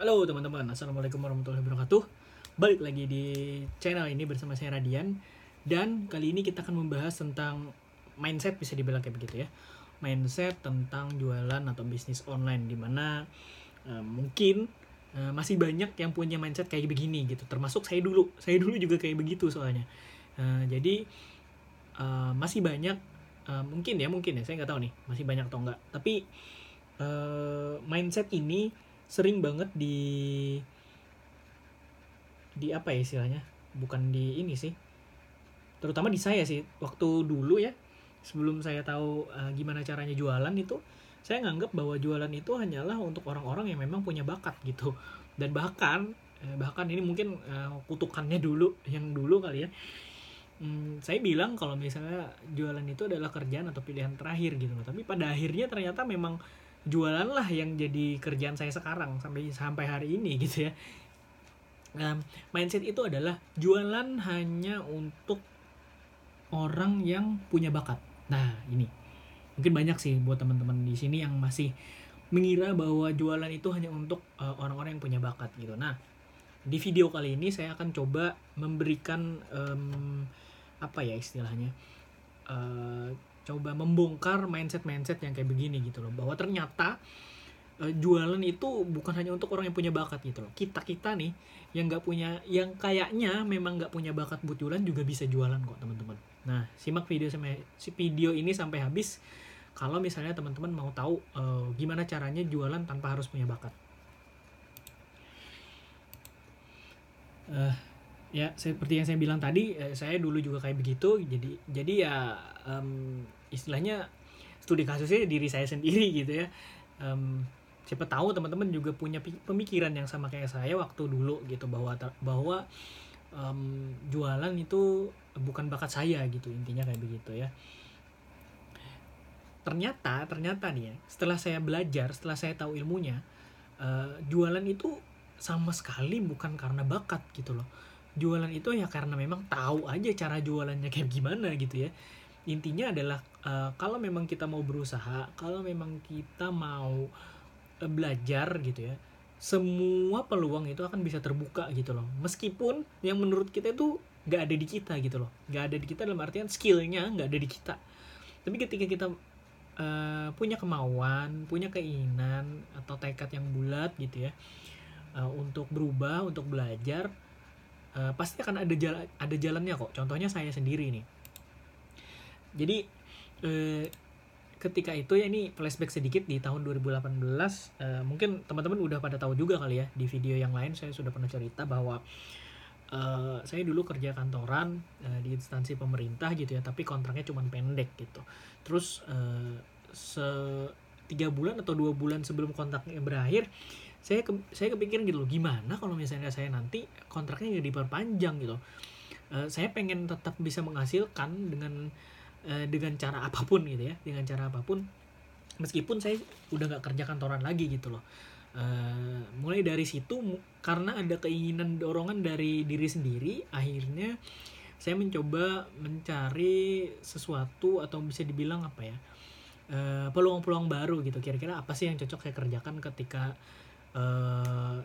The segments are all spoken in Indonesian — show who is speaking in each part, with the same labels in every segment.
Speaker 1: Halo teman-teman, Assalamualaikum warahmatullahi wabarakatuh. Balik lagi di channel ini bersama saya Radian. Dan kali ini kita akan membahas tentang mindset bisa dibilang kayak begitu ya. Mindset tentang jualan atau bisnis online Di mana uh, mungkin uh, masih banyak yang punya mindset kayak begini gitu. Termasuk saya dulu, saya dulu juga kayak begitu soalnya. Uh, Jadi uh, masih banyak, uh, mungkin ya mungkin ya. Saya nggak tahu nih Masih banyak atau enggak Tapi uh, mindset ini sering banget di di apa ya istilahnya? Bukan di ini sih. Terutama di saya sih. Waktu dulu ya sebelum saya tahu uh, gimana caranya jualan itu saya nganggap bahwa jualan itu hanyalah untuk orang-orang yang memang punya bakat gitu. Dan bahkan eh, bahkan ini mungkin uh, kutukannya dulu yang dulu kali ya. Hmm, saya bilang kalau misalnya jualan itu adalah kerjaan atau pilihan terakhir gitu tapi pada akhirnya ternyata memang jualan lah yang jadi kerjaan saya sekarang sampai sampai hari ini gitu ya. Nah, mindset itu adalah jualan hanya untuk orang yang punya bakat. Nah ini. Mungkin banyak sih buat teman-teman di sini yang masih mengira bahwa jualan itu hanya untuk uh, orang-orang yang punya bakat gitu. Nah di video kali ini saya akan coba memberikan um, apa ya istilahnya uh, coba membongkar mindset-mindset yang kayak begini gitu loh. Bahwa ternyata uh, jualan itu bukan hanya untuk orang yang punya bakat gitu loh. Kita kita nih yang nggak punya yang kayaknya memang nggak punya bakat buat jualan juga bisa jualan kok teman-teman. Nah simak video sampai si video ini sampai habis. Kalau misalnya teman-teman mau tahu uh, gimana caranya jualan tanpa harus punya bakat. Uh, ya seperti yang saya bilang tadi saya dulu juga kayak begitu. Jadi jadi ya um, istilahnya studi kasusnya diri saya sendiri gitu ya. Um, siapa tahu teman-teman juga punya pemikiran yang sama kayak saya waktu dulu gitu bahwa bahwa um, jualan itu bukan bakat saya gitu intinya kayak begitu ya. Ternyata ternyata nih ya setelah saya belajar setelah saya tahu ilmunya uh, jualan itu sama sekali bukan karena bakat gitu loh. Jualan itu ya karena memang tahu aja cara jualannya kayak gimana gitu ya intinya adalah uh, kalau memang kita mau berusaha kalau memang kita mau uh, belajar gitu ya semua peluang itu akan bisa terbuka gitu loh. Meskipun yang menurut kita itu nggak ada di kita gitu loh. Nggak ada di kita dalam artian skillnya nggak ada di kita. Tapi ketika kita uh, punya kemauan punya keinginan atau tekad yang bulat gitu ya uh, untuk berubah untuk belajar uh, pasti akan ada jalan ada jalannya kok. Contohnya saya sendiri nih jadi eh, ketika itu ya ini flashback sedikit di tahun 2018 eh, mungkin teman-teman udah pada tahu juga kali ya di video yang lain saya sudah pernah cerita bahwa eh, saya dulu kerja kantoran eh, di instansi pemerintah gitu ya tapi kontraknya cuma pendek gitu. Terus eh, se tiga bulan atau dua bulan sebelum kontraknya berakhir saya ke, saya kepikiran gitu loh gimana kalau misalnya saya nanti kontraknya nggak diperpanjang gitu uh, saya pengen tetap bisa menghasilkan dengan uh, dengan cara apa pun gitu ya dengan cara apa pun meskipun saya udah nggak kerja kantoran lagi gitu loh. Uh, mulai dari situ karena ada keinginan dorongan dari diri sendiri akhirnya saya mencoba mencari sesuatu atau bisa dibilang apa ya peluang-peluang uh, baru gitu. Kira-kira apa sih yang cocok saya kerjakan ketika uh,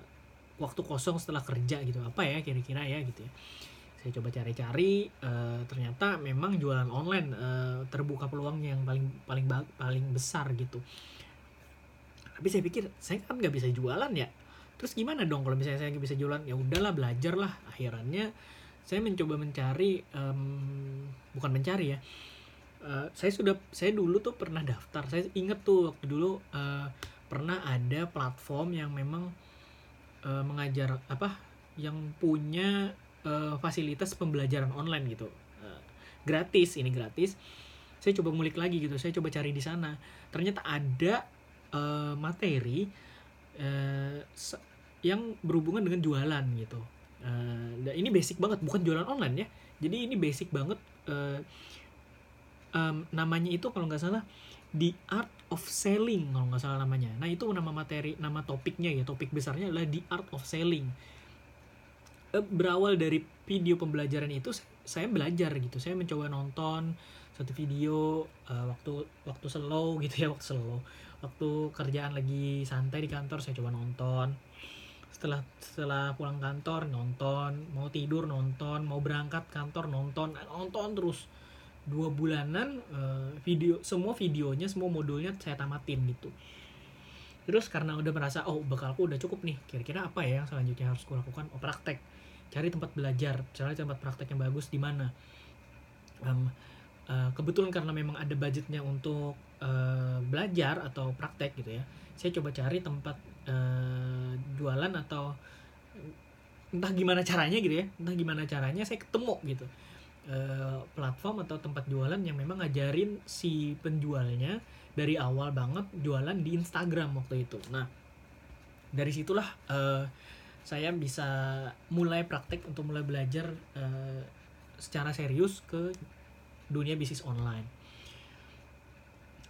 Speaker 1: waktu kosong setelah kerja gitu? Apa ya kira-kira ya gitu ya saya coba cari-cari uh, ternyata memang jualan online uh, terbuka peluang yang paling paling paling besar gitu. Tapi saya pikir saya kan nggak bisa jualan ya. Terus gimana dong kalau misalnya saya nggak bisa jualan? Ya udahlah belajar lah. Akhirnya saya mencoba mencari um, bukan mencari ya. Uh, saya sudah saya dulu tuh pernah daftar. Saya inget tuh waktu dulu uh, pernah ada platform yang memang uh, mengajar apa yang punya uh, fasilitas pembelajaran online gitu. Uh, gratis ini gratis. Saya coba ngulik lagi gitu saya coba cari di sana. Ternyata ada uh, materi uh, yang berhubungan dengan jualan gitu. Uh, ini basic banget bukan jualan online ya. Jadi ini basic banget uh, um, namanya itu kalau nggak salah The Art of Selling kalau nggak salah namanya. Nah itu nama materi, nama topiknya ya, topik besarnya adalah The Art of Selling. Eh, berawal dari video pembelajaran itu saya belajar gitu, saya mencoba nonton satu video uh, waktu waktu slow gitu ya waktu slow, waktu kerjaan lagi santai di kantor saya coba nonton. setelah setelah pulang kantor nonton. Mau tidur nonton. Mau berangkat kantor nonton. Nonton terus. Dua bulanan uh, video semua videonya semua modulnya saya tamatin gitu. Terus karena udah merasa oh bekalku udah cukup nih kira-kira apa ya yang selanjutnya harus kulakukan oh praktek cari tempat belajar cari tempat praktek yang bagus di mana. Um, uh, kebetulan karena memang ada budgetnya untuk uh, belajar atau praktek gitu ya saya coba cari tempat uh, jualan atau entah gimana caranya gitu ya entah gimana caranya saya ketemu gitu. Uh, platform atau tempat jualan yang memang ngajarin si penjualnya dari awal banget jualan di Instagram waktu itu. Nah dari situlah uh, saya bisa mulai praktek untuk mulai belajar uh, secara serius ke dunia bisnis online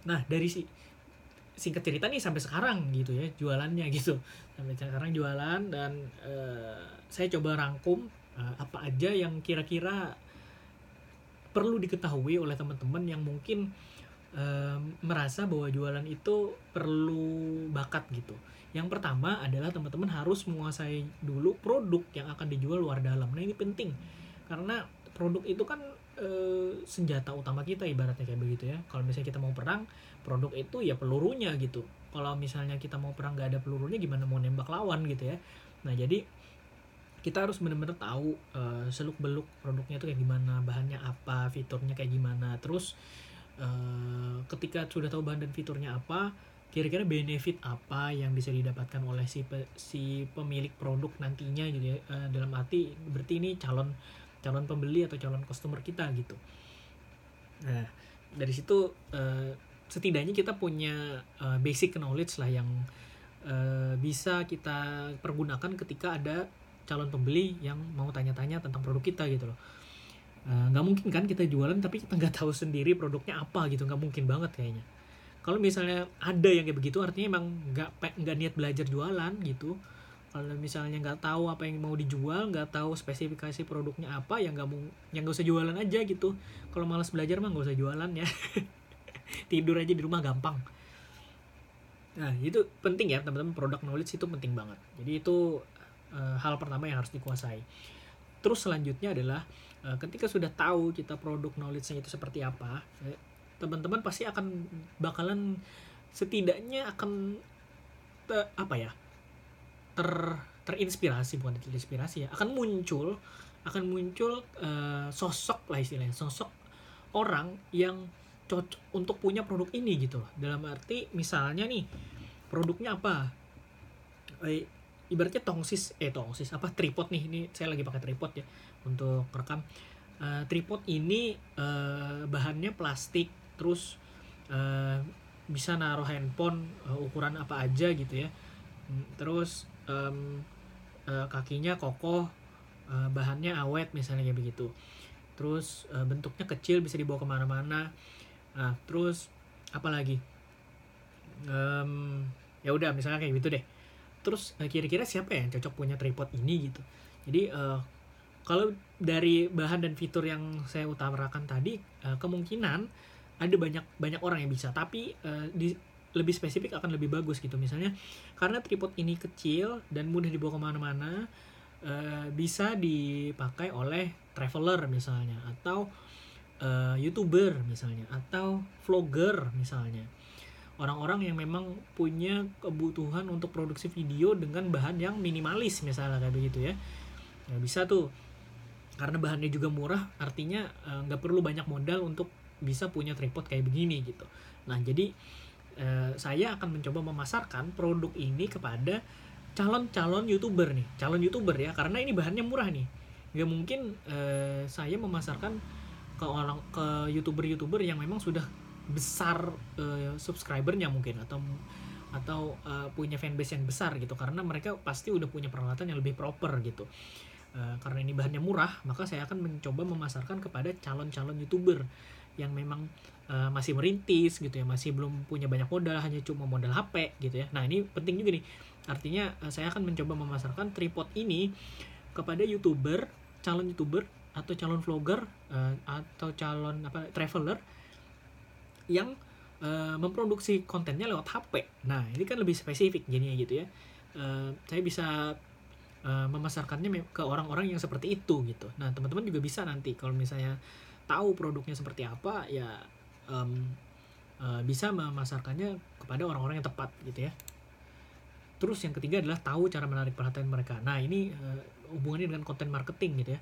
Speaker 1: nah dari si singkat cerita nih sampai sekarang gitu ya jualannya gitu sampai sekarang jualan dan uh, saya coba rangkum uh, apa aja yang kira-kira perlu diketahui oleh teman-teman yang mungkin uh, merasa bahwa jualan itu perlu bakat gitu. Yang pertama adalah teman-teman harus menguasai dulu produk yang akan dijual luar dalam. Nah ini penting karena produk itu kan e, senjata utama kita ibaratnya kayak begitu ya. Kalau misalnya kita mau perang, produk itu ya pelurunya gitu kalau misalnya kita mau perang nggak ada pelurunya gimana mau nembak lawan gitu ya nah jadi kita harus benar-benar tahu uh, eh, seluk beluk produknya itu kayak gimana bahannya apa fiturnya kayak gimana terus uh, ketika sudah tahu bahan dan fiturnya apa kira-kira benefit apa yang bisa didapatkan oleh si pe, si pemilik produk nantinya gitu ya? Uh, dalam arti berarti ini calon calon pembeli atau calon customer kita gitu. Nah dari situ uh, setidaknya kita punya uh, basic knowledge lah yang uh, bisa kita pergunakan ketika ada calon pembeli yang mau tanya-tanya tentang produk kita gitu loh. Nggak uh, mungkin kan kita jualan tapi kita nggak tahu sendiri produknya apa gitu. Nggak mungkin banget kayaknya kalau misalnya ada yang kayak begitu artinya emang nggak nggak niat belajar jualan gitu. Kalau misalnya nggak tahu apa yang mau dijual nggak tahu spesifikasi produknya apa ya nggak mau yang nggak usah jualan aja gitu. Kalau malas belajar mah nggak usah jualan ya. Tidur aja di rumah gampang. Nah itu penting ya teman-teman. Produk knowledge itu penting banget. Jadi itu uh, hal pertama yang harus dikuasai. Terus selanjutnya adalah uh, ketika sudah tahu kita produk knowledge-nya itu seperti apa eh, teman-teman pasti akan bakalan setidaknya akan te, apa ya ter terinspirasi bukan terinspirasi ya akan muncul akan muncul uh, sosok lah istilahnya sosok orang yang cocok untuk punya produk ini gitu loh. Dalam arti misalnya nih produknya apa? Eh, ibaratnya tongsis eh tongsis apa? Tripod nih ini saya lagi pakai tripod ya untuk rekam. Uh, tripod ini uh, bahannya plastik terus uh, bisa naruh handphone uh, ukuran apa aja gitu ya. Hmm, terus um, uh, kakinya kokoh uh, bahannya awet misalnya kayak begitu. Terus uh, bentuknya kecil bisa dibawa ke mana-mana. Nah terus apa lagi? Um, ya udah misalnya kayak gitu deh. Terus kira-kira siapa yang cocok punya tripod ini gitu? Jadi uh, kalau dari bahan dan fitur yang saya utarakan tadi kemungkinan ada banyak banyak orang yang bisa. Tapi uh, di lebih spesifik akan lebih bagus gitu. Misalnya karena tripod ini kecil dan mudah dibawa ke mana-mana uh, bisa dipakai oleh traveler misalnya atau uh, youtuber misalnya atau vlogger misalnya. Orang-orang yang memang punya kebutuhan untuk produksi video dengan bahan yang minimalis misalnya kayak begitu ya. Ya bisa tuh. Karena bahannya juga murah artinya nggak uh, perlu banyak modal untuk bisa punya tripod kayak begini gitu. Nah jadi uh, saya akan mencoba memasarkan produk ini kepada calon-calon youtuber nih. Calon youtuber ya karena ini bahannya murah nih. Nggak mungkin uh, saya memasarkan ke orang ke youtuber-youtuber yang memang sudah besar uh, subscribernya mungkin atau atau uh, punya fanbase yang besar gitu. Karena mereka pasti udah punya peralatan yang lebih proper gitu. Uh, karena ini bahannya murah maka saya akan mencoba memasarkan kepada calon-calon youtuber yang memang uh, masih merintis gitu ya masih belum punya banyak modal hanya cuma modal HP gitu ya nah ini penting juga nih artinya uh, saya akan mencoba memasarkan tripod ini kepada youtuber calon youtuber atau calon vlogger uh, atau calon apa traveler yang uh, memproduksi kontennya lewat HP. Nah, ini kan lebih spesifik jadinya gitu ya. Uh, saya bisa memasarkannya ke orang-orang yang seperti itu gitu nah teman-teman juga bisa nanti kalau misalnya tahu produknya seperti apa ya um, uh, bisa memasarkannya kepada orang-orang yang tepat gitu ya. Terus yang ketiga adalah tahu cara menarik perhatian mereka. Nah ini uh, hubungannya dengan konten marketing gitu ya.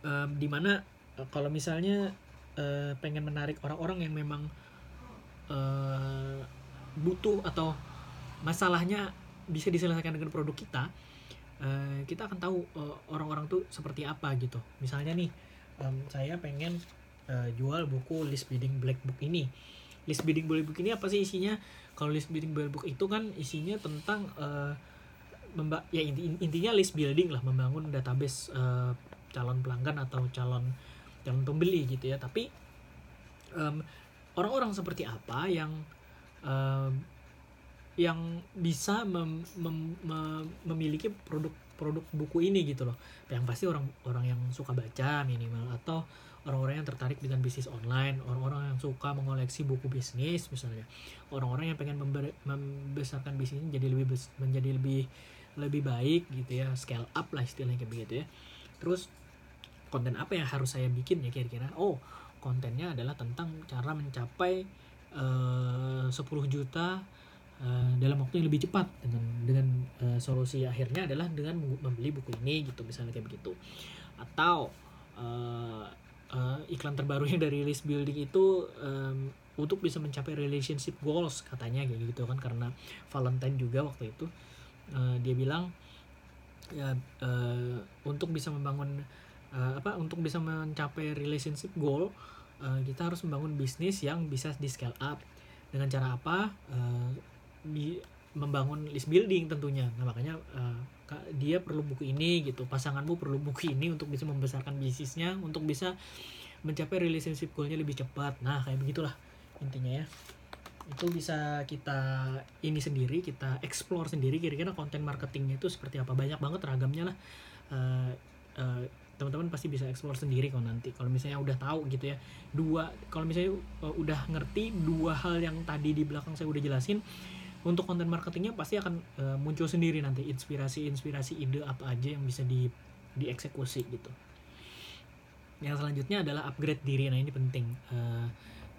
Speaker 1: Um, di mana uh, kalau misalnya uh, pengen menarik orang-orang yang memang uh, butuh atau masalahnya bisa diselesaikan dengan produk kita kita akan tahu uh, orang-orang tuh seperti apa gitu. Misalnya nih um, saya pengen uh, jual buku list bidding black book ini. List bidding black book ini apa sih isinya? Kalau list bidding black book itu kan isinya tentang uh, memba ya inti, intinya list building lah membangun database uh, calon pelanggan atau calon calon pembeli gitu ya. Tapi um, orang-orang seperti apa yang um, yang bisa mem, mem, memiliki produk produk buku ini gitu loh. Yang pasti orang orang yang suka baca minimal atau orang-orang yang tertarik dengan bisnis online orang-orang yang suka mengoleksi buku bisnis misalnya. Orang-orang yang pengen membesarkan bisnisnya menjadi lebih menjadi lebih lebih baik gitu ya scale up lah istilahnya kayak begitu ya. Terus konten apa yang harus saya bikin ya kira-kira? Oh kontennya adalah tentang cara mencapai uh, 10 juta uh, dalam waktu yang lebih cepat dengan dengan uh, solusi akhirnya adalah dengan membeli buku ini gitu misalnya kayak begitu. Atau uh, uh, iklan terbaru yang dari list building itu um, untuk bisa mencapai relationship goals katanya kayak gitu kan karena Valentine juga waktu itu uh, dia bilang ya uh, untuk bisa membangun uh, apa untuk bisa mencapai relationship goal uh, kita harus membangun bisnis yang bisa di scale up. Dengan cara apa? Uh, di, membangun list building tentunya. Nah makanya uh, dia perlu buku ini gitu. Pasanganmu perlu buku ini untuk bisa membesarkan bisnisnya untuk bisa mencapai relationship goalnya lebih cepat. Nah kayak begitulah intinya ya. Itu bisa kita ini sendiri kita explore sendiri kira-kira konten marketingnya itu seperti apa. Banyak banget ragamnya lah. Uh, uh, teman-teman pasti bisa explore sendiri kalau nanti. Kalau misalnya udah tahu gitu ya dua kalau misalnya udah ngerti dua hal yang tadi di belakang saya udah jelasin untuk konten marketingnya pasti akan uh, muncul sendiri nanti. Inspirasi-inspirasi ide apa aja yang bisa di dieksekusi gitu. Yang selanjutnya adalah upgrade diri. Nah ini penting. Uh,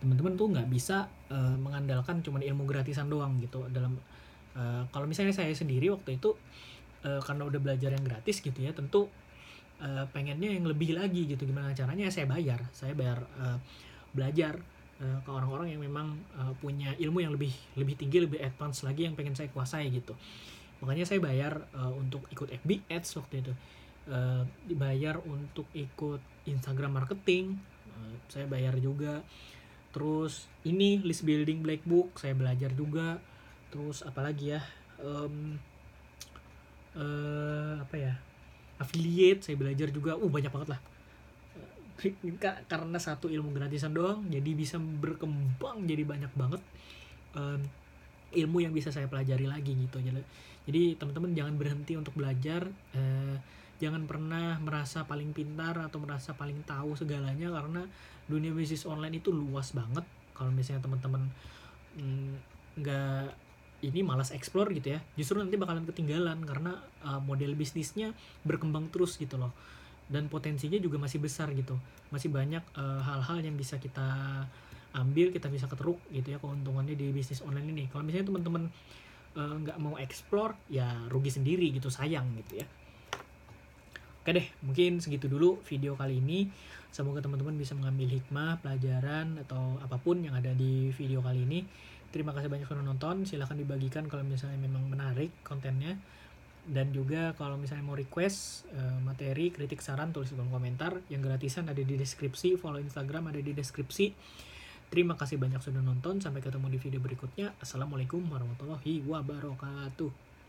Speaker 1: teman-teman tuh nggak bisa uh, mengandalkan cuma ilmu gratisan doang gitu. Dalam uh, kalau misalnya saya sendiri waktu itu uh, karena udah belajar yang gratis gitu ya tentu uh, pengennya yang lebih lagi gitu. Gimana caranya? Saya bayar. Saya bayar uh, belajar uh, ke orang-orang yang memang uh, punya ilmu yang lebih lebih tinggi lebih advance lagi yang pengen saya kuasai gitu. Makanya saya bayar uh, untuk ikut FB Ads waktu itu. Uh, dibayar untuk ikut Instagram marketing uh, saya bayar juga. Terus ini list building black book saya belajar juga. Terus apalagi ya um, uh, apa ya affiliate saya belajar juga. Uh banyak banget lah karena satu ilmu gratisan doang jadi bisa berkembang jadi banyak banget um, ilmu yang bisa saya pelajari lagi gitu. Jadi teman-teman jangan berhenti untuk belajar uh, jangan pernah merasa paling pintar atau merasa paling tahu segalanya karena dunia bisnis online itu luas banget. Kalau misalnya teman-teman mm, nggak mm, ini malas explore gitu ya justru nanti bakalan ketinggalan karena uh, model bisnisnya berkembang terus gitu loh dan potensinya juga masih besar gitu. Masih banyak uh, hal-hal uh, yang bisa kita ambil kita bisa keteruk gitu ya keuntungannya di bisnis online ini. Kalau misalnya teman-teman uh, nggak uh, mau explore ya rugi sendiri gitu sayang gitu ya. Oke deh mungkin segitu dulu video kali ini. Semoga teman-teman bisa mengambil hikmah pelajaran atau apa pun yang ada di video kali ini. Terima kasih banyak sudah nonton. Silahkan dibagikan kalau misalnya memang menarik kontennya. Dan juga kalau misalnya mau request uh, materi, kritik, saran, tulis di kolom komentar. Yang gratisan ada di deskripsi, follow Instagram ada di deskripsi. Terima kasih banyak sudah nonton. Sampai ketemu di video berikutnya. Assalamualaikum warahmatullahi wabarakatuh.